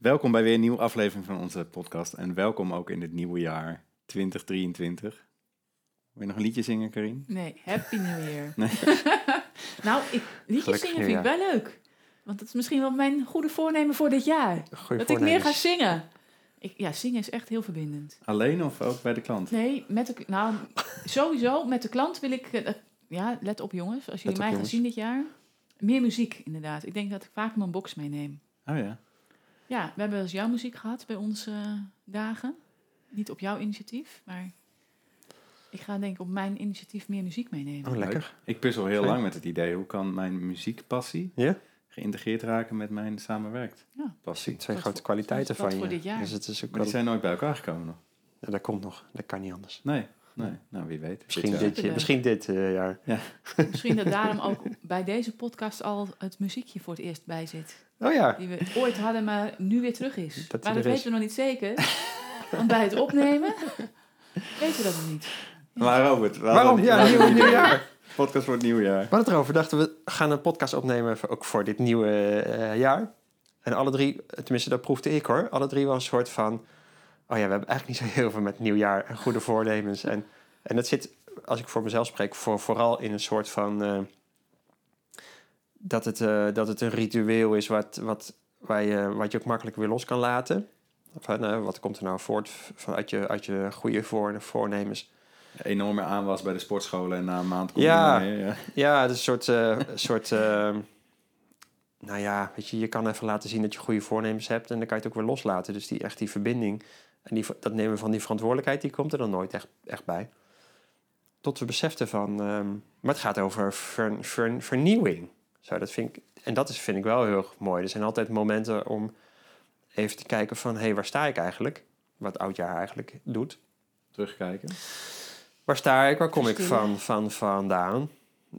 Welkom bij weer een nieuwe aflevering van onze podcast. En welkom ook in het nieuwe jaar 2023. Wil je nog een liedje zingen, Karin? Nee, Happy New Year. Nee. nou, ik, liedjes Gelukkig zingen vind ik wel leuk. Want dat is misschien wel mijn goede voornemen voor dit jaar. Goeie dat ik meer ga zingen. Ik, ja, zingen is echt heel verbindend. Alleen of ook bij de klant? Nee, met de, nou, sowieso met de klant wil ik... eh, ja, let op jongens, als jullie op, mij gaan zien dit jaar. Meer muziek, inderdaad. Ik denk dat ik vaak mijn box meeneem. Oh ja. Ja, we hebben wel eens jouw muziek gehad bij onze eh, dagen. Niet op jouw initiatief, maar... Ik ga denk ik op mijn initiatief meer muziek meenemen. Oh, lekker. Ik puzzel heel Fijn. lang met het idee. Hoe kan mijn muziekpassie Ja? geïntegreerd raken met mijn samenwerkt Ja. passie? Twee Wat grote voor- kwaliteiten van voor je. dit jaar. Dus het is ook Maar wel... die zijn nooit bij elkaar gekomen nog. Ja, dat komt nog. Dat kan niet anders. Nee, nee. Nou, wie weet. Misschien jaar. dit, jaar- misschien dit eh, jaar. Misschien dat daarom ook bij deze podcast al het muziekje voor het eerst bij zit. Oh ja. Die we ooit hadden, maar nu weer terug is. Dat maar dat weten we nog niet zeker. Want bij het opnemen weten we dat nog niet. Maar Robert, Waarom? Ja, nieuw, nieuw jaar. Podcast voor het nieuwjaar. We hadden het erover. Dachten we gaan een podcast opnemen voor- ook voor dit nieuwe eh, jaar. En alle drie, tenminste dat proefde ik hoor. Alle drie was een soort van... Oh ja, we hebben eigenlijk niet zo heel veel met nieuwjaar en goede voornemens. En, en dat zit, als ik voor mezelf spreek, voor, vooral in een soort van... eh, dat, het, eh, dat het een ritueel is wat, wat, waar je, wat je ook makkelijk weer los kan laten. Eh, wat komt er nou voort van uit, je, uit je goede voor, voornemens? Enorme aanwas bij de sportscholen en na een maand kom Ja. je weer, ja. Ja, het is een soort... eh, soort nou ja, weet je, je kan even laten zien dat je goede voornemens hebt... en dan kan je het ook weer loslaten. Dus die, echt die verbinding en die, dat nemen van die verantwoordelijkheid... die komt er dan nooit echt, echt bij. Tot we beseften van... ehm, maar het gaat over ver- ver- vernieuwing. Zo, dat vind ik, en dat is, vind ik wel heel erg mooi. Er zijn altijd momenten om even te kijken van... hé, hey, waar sta ik eigenlijk? Wat oudjaar eigenlijk doet. Terugkijken. Waar sta ik? Waar kom ik van, van vandaan?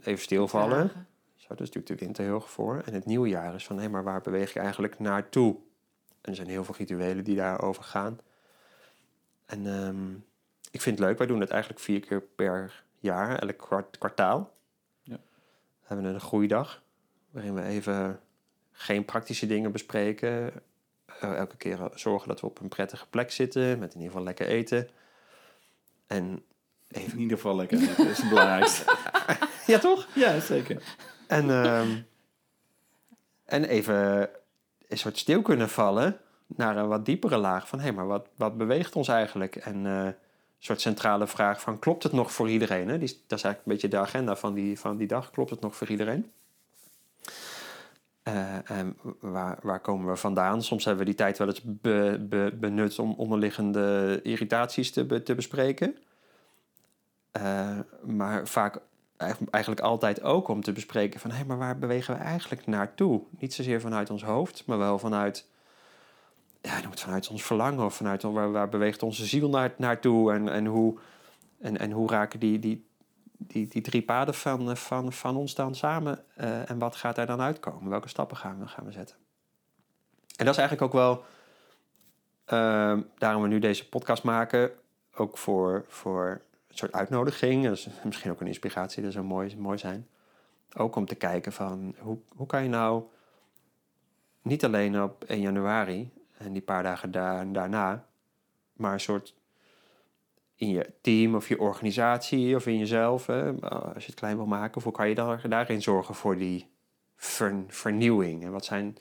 Even stilvallen. Zo, dat is natuurlijk de winter heel erg voor. En het nieuwe jaar is van, hé, maar waar beweeg je eigenlijk naartoe? En er zijn heel veel rituelen die daarover gaan. En ehm, ik vind het leuk, wij doen het eigenlijk vier keer per jaar, elk kwart, kwartaal. Ja. We hebben een groeidag, waarin we even geen praktische dingen bespreken. Elke keer zorgen dat we op een prettige plek zitten, met in ieder geval lekker eten. En In ieder geval lekker. Dat is het belangrijkste. ja, toch? ja, zeker. En, ehm, en even een soort stil kunnen vallen naar een wat diepere laag van... hé, maar wat, wat beweegt ons eigenlijk? En eh, een soort centrale vraag van, klopt het nog voor iedereen? Hè? Die, dat is eigenlijk een beetje de agenda van die, van die dag. Klopt het nog voor iedereen? Eh, en waar, waar komen we vandaan? Soms hebben we die tijd wel eens be- be- benut om onderliggende irritaties te, te bespreken. Eh, maar vaak eigenlijk- altijd ook om te bespreken van... hé, maar waar bewegen we eigenlijk naartoe? Niet zozeer vanuit ons hoofd, maar wel vanuit... Ja, noem het vanuit ons verlangen of vanuit waar, waar beweegt onze ziel naar, naartoe... en, en, hoe, en, en hoe raken die, die, die, die drie paden van, van, van ons dan samen... eh, en wat gaat daar dan uitkomen? Welke stappen gaan we, gaan we zetten? En dat is eigenlijk ook wel... eh, daarom we nu deze podcast maken... ook voor... voor een soort uitnodiging. Is misschien ook een inspiratie, dat zou mooi, mooi zijn. Ook om te kijken van hoe, hoe kan je nou niet alleen op 1 januari en die paar dagen daar, daarna, maar een soort in je team of je organisatie of in jezelf, hè, als je het klein wil maken, of hoe kan je daar, daarin zorgen voor die ver- vernieuwing? En wat, zijn,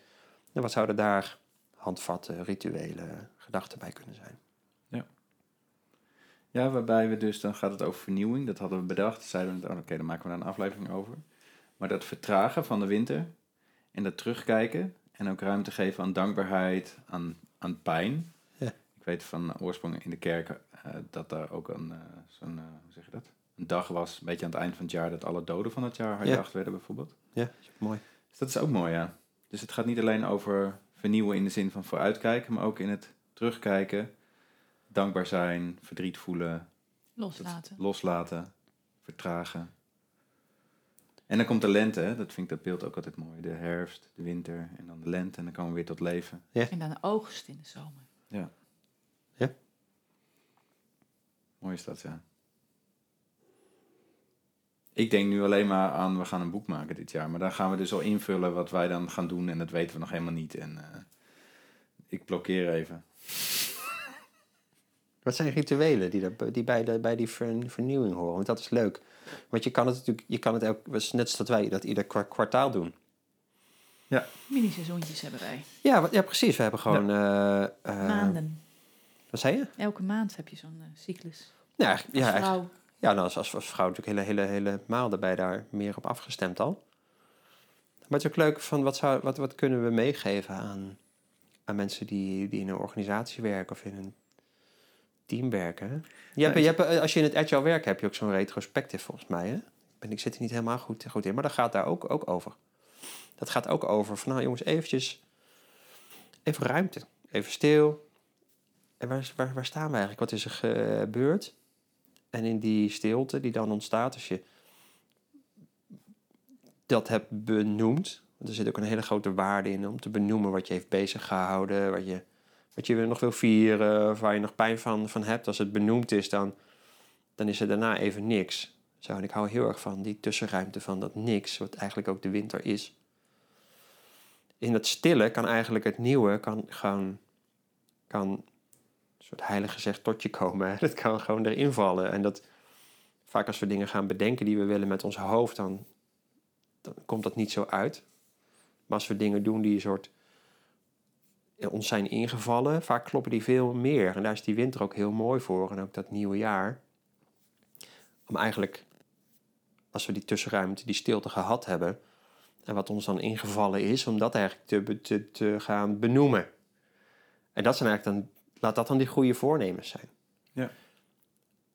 wat zouden daar handvatten, rituelen, gedachten bij kunnen zijn? Ja, waarbij we dus, dan gaat het over vernieuwing. Dat hadden we bedacht. Zeiden we, oh, oké, dan maken we daar een aflevering over. Maar dat vertragen van de winter en dat terugkijken en ook ruimte geven aan dankbaarheid, aan, aan pijn. Ja. Ik weet van oorsprong in de kerk eh, dat daar ook een, eh, zo'n, eh, hoe zeg je dat? Een dag was, een beetje aan het eind van het jaar, dat alle doden van het jaar herdacht werden bijvoorbeeld. Ja, mooi. Dus dat is ook mooi, ja. Dus het gaat niet alleen over vernieuwen in de zin van vooruitkijken, maar ook in het terugkijken, dankbaar zijn, verdriet voelen, Loslaten. loslaten, vertragen. En dan komt de lente, hè? dat vind ik dat beeld ook altijd mooi. De herfst, de winter en dan de lente en dan komen we weer tot leven. En dan de oogst in de zomer. Mooi is dat, ja. Ik denk nu alleen maar aan, we gaan een boek maken dit jaar. Maar daar gaan we dus al invullen wat wij dan gaan doen en dat weten we nog helemaal niet. En eh, Ik blokkeer even. Wat zijn rituelen die, er, die bij, de, bij die ver- vernieuwing horen? Want dat is leuk. Want je kan het natuurlijk, je kan het elk, is net zoals dat wij dat ieder kwa- kwartaal doen. Mini-seizoentjes hebben wij. Ja, wat- ja, precies. We hebben gewoon. eh, eh, Maanden. Wat zei je? Elke maand heb je zo'n eh, cyclus. Ja, ja, Als eigenlijk- vrouw. ja nou, als, als, als vrouw natuurlijk hele, hele, hele maanden bij daar meer op afgestemd al. Maar het is ook leuk van wat, zou, wat, wat kunnen we meegeven aan, aan mensen die, die in een organisatie werken of in een team werken. hè? Je hebt, je hebt, eh, als je in het agile werk heb je ook zo'n retrospective volgens mij. Hè? En ik zit er niet helemaal goed, goed in, maar dat gaat daar ook, ook over. Dat gaat ook over van nou jongens, eventjes even ruimte, even stil. En waar, waar, waar staan we eigenlijk? Wat is er gebeurd? En in die stilte die dan ontstaat als je dat hebt benoemd. Want er zit ook een hele grote waarde in om te benoemen wat je heeft bezig gehouden. Wat je, wat je nog wil vieren. Of waar je nog pijn van, van hebt. Als het benoemd is, dan, dan is er daarna even niks. Zo, en ik hou heel erg van die tussenruimte van dat niks. Wat eigenlijk ook de winter is. In dat stille kan eigenlijk het nieuwe kan gewoon... Kan, een soort heilig gezegd tot je komen. Dat kan gewoon erin vallen. En dat vaak als we dingen gaan bedenken die we willen met ons hoofd, dan, dan komt dat niet zo uit. Maar als we dingen doen die een soort ons zijn ingevallen, vaak kloppen die veel meer. En daar is die winter ook heel mooi voor. En ook dat nieuwe jaar. Om eigenlijk, als we die tussenruimte, die stilte gehad hebben. En wat ons dan ingevallen is, om dat eigenlijk te, te, te gaan benoemen. En dat zijn eigenlijk dan, laat dat dan die goede voornemens zijn. Ja.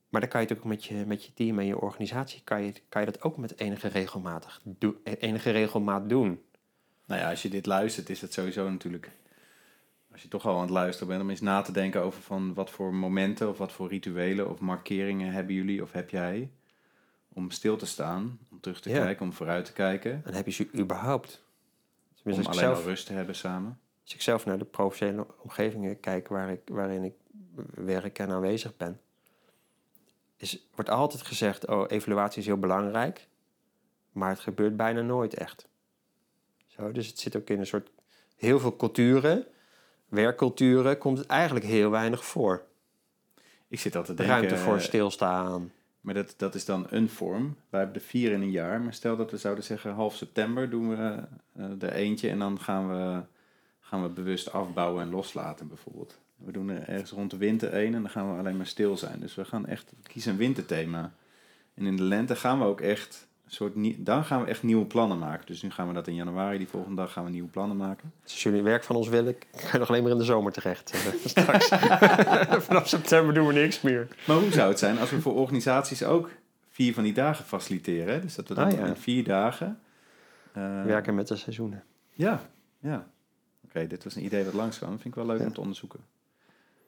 Maar dan kan je het ook met je, met je team en je organisatie, kan je, kan je dat ook met enige, regelmatig do, enige regelmaat doen. Nou ja, als je dit luistert, is het sowieso natuurlijk. Als je toch al aan het luisteren bent, om eens na te denken over van wat voor momenten of wat voor rituelen of markeringen hebben jullie of heb jij om stil te staan, om terug te Ja. kijken, om vooruit te kijken, En heb je ze überhaupt? om Tenminste, ik, alleen zelf, maar rust te hebben samen. als ik zelf naar de professionele omgevingen kijk waar ik, waarin ik werk en aanwezig ben, is, wordt altijd gezegd, oh, evaluatie is heel belangrijk, maar het gebeurt bijna nooit echt. Zo, dus het zit ook in een soort, heel veel culturen, werkculturen, komt het eigenlijk heel weinig voor. Ik zit altijd te denken, Ruimte voor eh, stilstaan. maar dat, dat is dan een vorm. Wij hebben er vier in een jaar, maar stel dat we zouden zeggen half september doen we eh, er eentje en dan gaan we, gaan we bewust afbouwen en loslaten bijvoorbeeld. We doen er ergens rond de winter één en dan gaan we alleen maar stil zijn. Dus we gaan echt kiezen een winterthema. En in de lente gaan we ook echt soort dan gaan we echt nieuwe plannen maken. Dus nu gaan we dat in januari, die volgende dag gaan we nieuwe plannen maken. Dus als jullie werk van ons willen, kan je nog alleen maar in de zomer terecht. eh, straks. Vanaf september doen we niks meer. Maar hoe zou het zijn als we voor organisaties ook vier van die dagen faciliteren? hè? Dus dat we dan Ah, ja. in vier dagen. eh, Werken met de seizoenen. Ja, ja. Oké, dit was een idee. Dat vind ik wel leuk Ja. om te onderzoeken. Als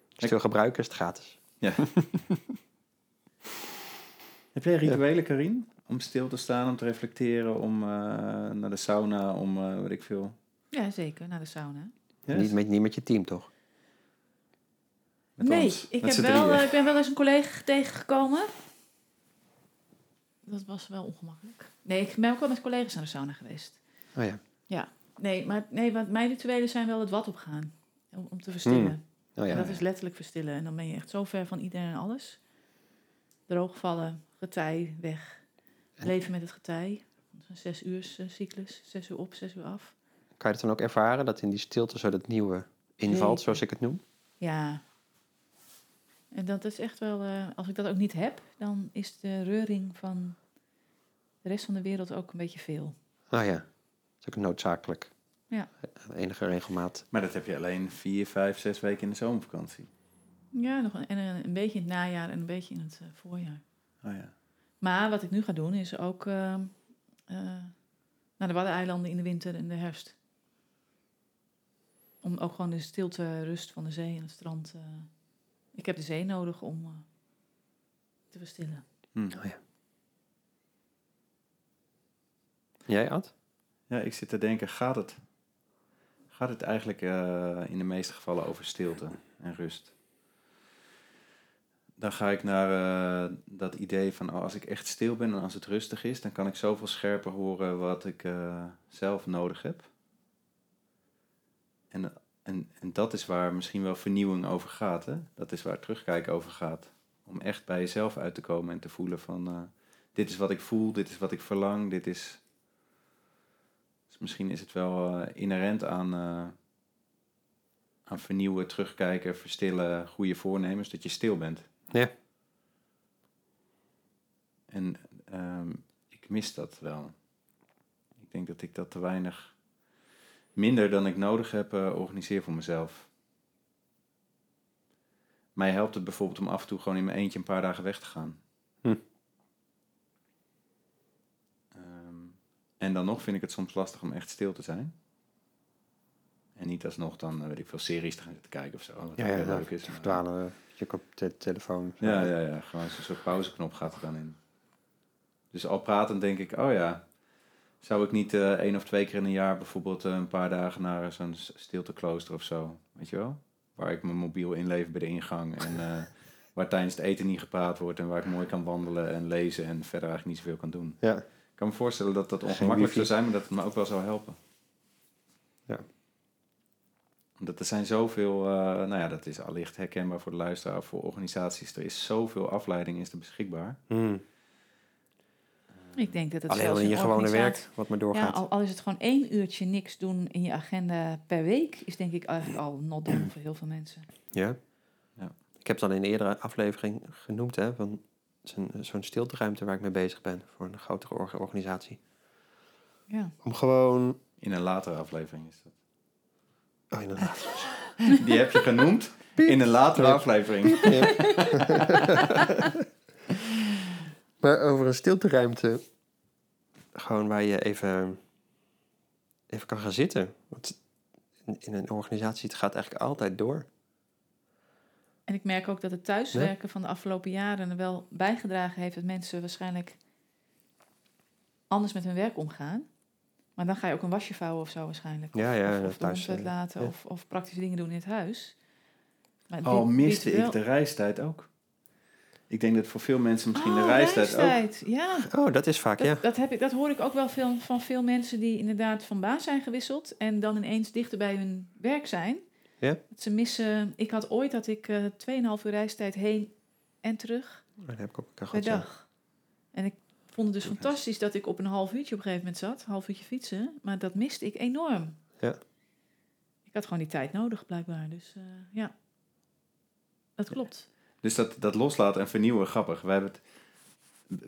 je het wil gebruiken, is het gratis. Heb jij rituelen, Karin? Om stil te staan, om te reflecteren, om eh, naar de sauna, om eh weet ik veel. Ja, zeker. Naar de sauna. Yes? Niet, met, niet met je team, toch? Met nee, ons, ik, met heb wel, eh, ik ben wel eens een collega tegengekomen. Dat was wel ongemakkelijk. Nee, ik ben ook wel met collega's naar de sauna geweest. Oh ja. Nee, maar nee, want mijn rituelen zijn wel het wat opgaan. Om, om te verstillen. Hmm. Oh ja. en dat is letterlijk verstillen. En dan ben je echt zo ver van iedereen en alles. Droogvallen, getij, weg. En- Leven met het getij. Dat is een zes uur eh, cyclus. Zes uur op, zes uur af. Kan je het dan ook ervaren dat in die stilte zo dat nieuwe invalt, zoals ik het noem? Ja. En dat is echt wel... eh, als ik dat ook niet heb, dan is de reuring van de rest van de wereld ook een beetje veel. Oh ja. Dat is ook noodzakelijk. Ja. Enige regelmaat. Maar dat heb je alleen vier, vijf, zes weken in de zomervakantie. Ja, nog een, en een, een beetje in het najaar en een beetje in het eh, voorjaar. Oh ja. Maar wat ik nu ga doen is ook eh, eh, naar de Waddeneilanden in de winter en de herfst. Om ook gewoon de stilte, rust van de zee en het strand. eh, ik heb de zee nodig om eh, te verstillen. Hm. Oh ja. Jij, Ad? Ja, ik zit te denken, gaat het, gaat het eigenlijk eh, in de meeste gevallen over stilte en rust? Dan ga ik naar eh, dat idee van, oh, als ik echt stil ben en als het rustig is, dan kan ik zoveel scherper horen wat ik eh, zelf nodig heb. En, en, en dat is waar misschien wel vernieuwing over gaat. Hè? Dat is waar terugkijken over gaat. Om echt bij jezelf uit te komen en te voelen van... eh, dit is wat ik voel, dit is wat ik verlang, dit is... Dus misschien is het wel inherent aan, aan vernieuwen, terugkijken, verstillen, goede voornemens, dat je stil bent. Ja. En ehm, ik mis dat wel. Ik denk dat ik dat te weinig, minder dan ik nodig heb, eh, organiseer voor mezelf. Mij helpt het bijvoorbeeld om af en toe gewoon in mijn eentje een paar dagen weg te gaan. Hm. Ehm, en dan nog vind ik het soms lastig om echt stil te zijn. En niet alsnog dan, eh, weet ik veel, series te gaan zitten kijken of zo. Wat Ja, leuk is. verdwalen. Je op de telefoon. ja, ja, ja. Gewoon zo'n soort pauzeknop gaat er dan in. Dus al pratend denk ik, oh ja, zou ik niet eh één of twee keer in een jaar bijvoorbeeld eh, een paar dagen naar zo'n stilteklooster of zo, weet je wel? Waar ik mijn mobiel inlever bij de ingang en eh, waar tijdens het eten niet gepraat wordt en waar ik mooi kan wandelen en lezen en verder eigenlijk niet zoveel kan doen. Ja. Ik kan me voorstellen dat dat ongemakkelijk zou zijn, maar dat het me ook wel zou helpen. Ja. Omdat er zijn zoveel, eh, nou ja, dat is allicht herkenbaar voor de luisteraar, voor organisaties. Er is zoveel afleiding is er beschikbaar. Hmm. Ik denk dat het Alleen zelfs al in je gewone werk, wat maar Ja, doorgaat. al, al is het gewoon één uurtje niks doen in je agenda per week, is denk ik eigenlijk al not done voor heel veel mensen. Ja. Ja. Ik heb het al in een eerdere aflevering genoemd, hè, van zo'n zo'n stilteruimte waar ik mee bezig ben voor een grotere orga- organisatie. Ja. Om gewoon. In een latere aflevering is dat. Oh, inderdaad. Die heb je genoemd in een latere aflevering. Maar over een stilteruimte, gewoon waar je even, even kan gaan zitten. Want in, in een organisatie, het gaat eigenlijk altijd door. En ik merk ook dat het thuiswerken van de afgelopen jaren er wel bijgedragen heeft dat mensen waarschijnlijk anders met hun werk omgaan. Maar dan ga je ook een wasje vouwen of zo waarschijnlijk. Ja, ja, of, of thuis, ja. of, of praktische dingen doen in het huis. Maar Al dit miste ik de reistijd ook. Ik denk dat voor veel mensen misschien de Oh, reistijd, ook... reistijd, Ja, Oh, dat is vaak, dat, ja. dat, heb ik, dat hoor ik ook wel veel, van veel mensen die inderdaad van baas zijn gewisseld en dan ineens dichter bij hun werk zijn. Ja? Dat ze missen. Ik had ooit dat ik eh 2,5 uur reistijd heen en terug Dat heb ik ook een ja. dag. En ik vond het dus fantastisch dat ik op een half uurtje op een gegeven moment zat, een half uurtje fietsen, maar dat miste ik enorm. Ja. Ik had gewoon die tijd nodig blijkbaar, dus eh, ja, dat klopt. Dus dat, dat loslaten en vernieuwen, grappig. We, hebben het,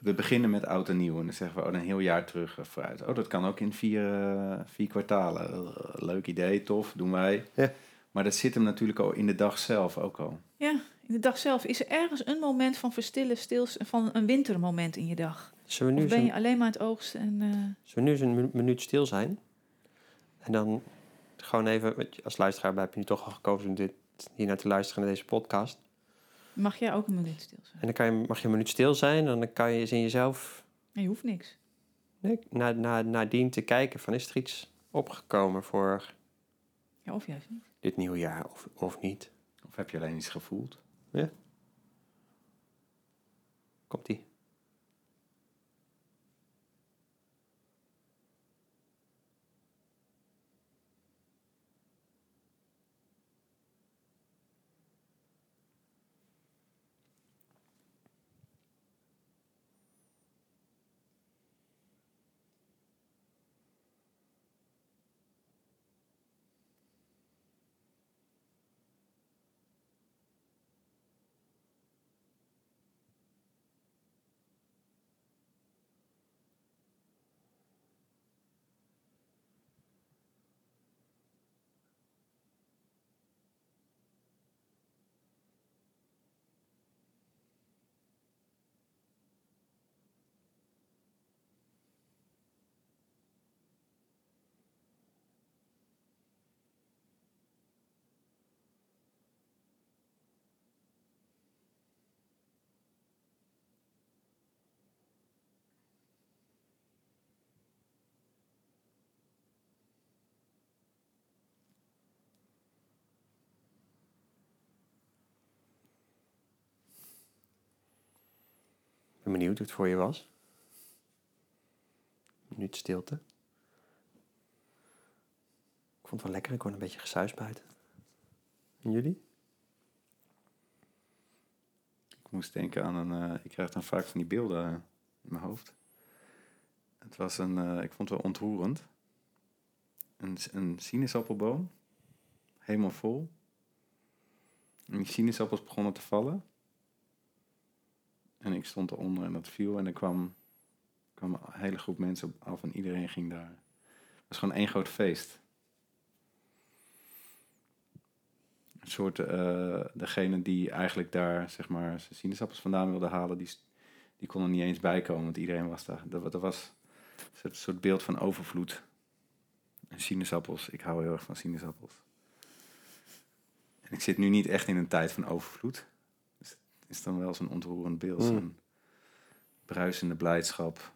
we beginnen met oud en nieuw. En dan zeggen we, oh, een heel jaar terug vooruit. Oh, dat kan ook in vier, eh, vier kwartalen. Leuk idee, tof, doen wij. Ja. Maar dat zit hem natuurlijk al in de dag zelf ook al. In de dag zelf is er ergens een moment van verstillen, stils, van een wintermoment in je dag. Zullen we Of nu ben je een, alleen maar aan het oogsten en... eh, zullen we nu eens een minu- minuut stil zijn? En dan gewoon even, als luisteraar heb je nu toch al gekozen om dit, hier naar te luisteren naar deze podcast. mag jij ook een minuut stil zijn? En dan kan je, mag je een minuut stil zijn en dan kan je eens in jezelf Nee, je hoeft niks. nee, naar, naar, nadien te kijken van is er iets opgekomen voor Ja, of juist niet. dit nieuwe jaar of, of niet. Of heb je alleen iets gevoeld? Komt die? Ik ben benieuwd hoe het voor je was. Een minuut stilte. Ik vond het wel lekker, ik een beetje gesuis buiten. En jullie? Ik moest denken aan een... eh, ik krijg dan vaak van die beelden eh, in mijn hoofd. Het was een... eh, ik vond het wel ontroerend. Een, een sinaasappelboom. Helemaal vol. En die sinaasappels begonnen te vallen. En ik stond eronder en dat viel. En er kwam, een hele groep mensen op af en iedereen ging daar. Het was gewoon één groot feest. Een soort, eh, degene die eigenlijk daar, zeg maar, zijn sinaasappels vandaan wilde halen, die, die kon er niet eens bij komen, want iedereen was daar. Dat, dat was een soort beeld van overvloed. En sinaasappels, ik hou heel erg van sinaasappels. En ik zit nu niet echt in een tijd van overvloed. Het is dan wel zo'n ontroerend beeld. Mm. Zo'n bruisende blijdschap,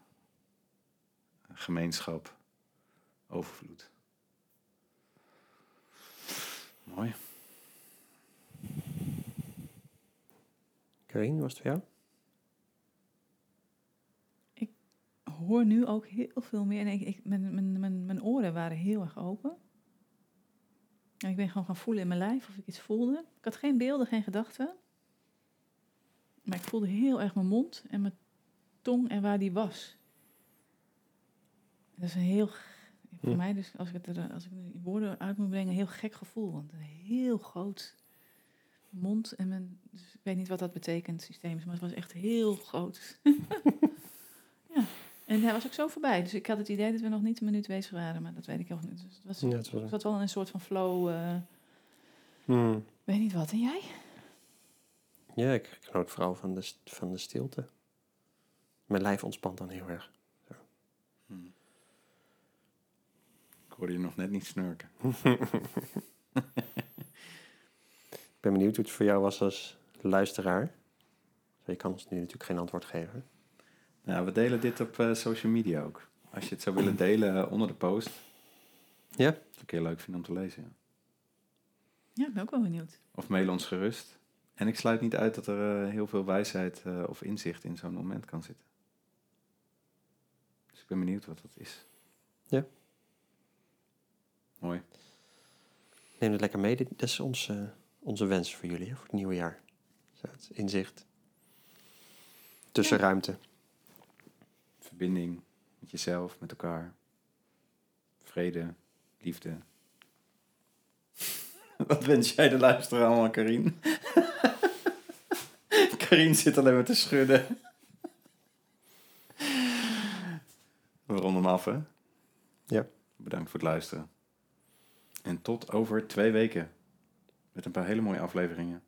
gemeenschap, overvloed. Mooi. Karin, was het voor jou? hoor nu ook heel veel meer. En ik, ik, mijn, mijn, mijn, mijn oren waren heel erg open. En ik ben gewoon gaan voelen in mijn lijf of ik iets voelde. Ik had geen beelden, geen gedachten. Maar ik voelde heel erg mijn mond en mijn tong en waar die was. Dat is een heel, voor Hm. mij dus, als ik het er, als ik in woorden uit moet brengen, een heel gek gevoel. Want een heel groot mond en mijn, dus ik weet niet wat dat betekent, systemisch, maar het was echt heel groot. ja, en hij was ook zo voorbij. Dus ik had het idee dat we nog niet een minuut bezig waren, maar dat weet ik ook niet. Dus het was, Ja, het was- wel een soort van flow, Hmm. weet niet wat. En jij? Ja, ik, genoot vooral van de, van de stilte. Mijn lijf ontspant dan heel erg. Hmm. Ik hoorde je nog net niet snurken. Ik ben benieuwd hoe het voor jou was als luisteraar. Zo, Je kan ons nu natuurlijk geen antwoord geven. Nou, we delen dit op eh, social media ook. Als je het zou willen delen eh, onder de post. Ja? Dat ik heel leuk vinden om te lezen. Ja. Ja, ik ben ook wel benieuwd. Of mail ons gerust. En ik sluit niet uit dat er eh, heel veel wijsheid eh, of inzicht in zo'n moment kan zitten. Dus ik ben benieuwd wat dat is. Ja. Mooi. Neem het lekker mee. Dit dat is onze, onze wens voor jullie, hè, voor het nieuwe jaar. Zo, het inzicht. Tussenruimte. Verbinding met jezelf, met elkaar. Vrede, liefde. Wat wens jij de luisteraar allemaal, Karin? Karin zit alleen maar te schudden. We ronden hem af, hè? Ja. Bedankt voor het luisteren. En tot over twee weken. Met een paar hele mooie afleveringen.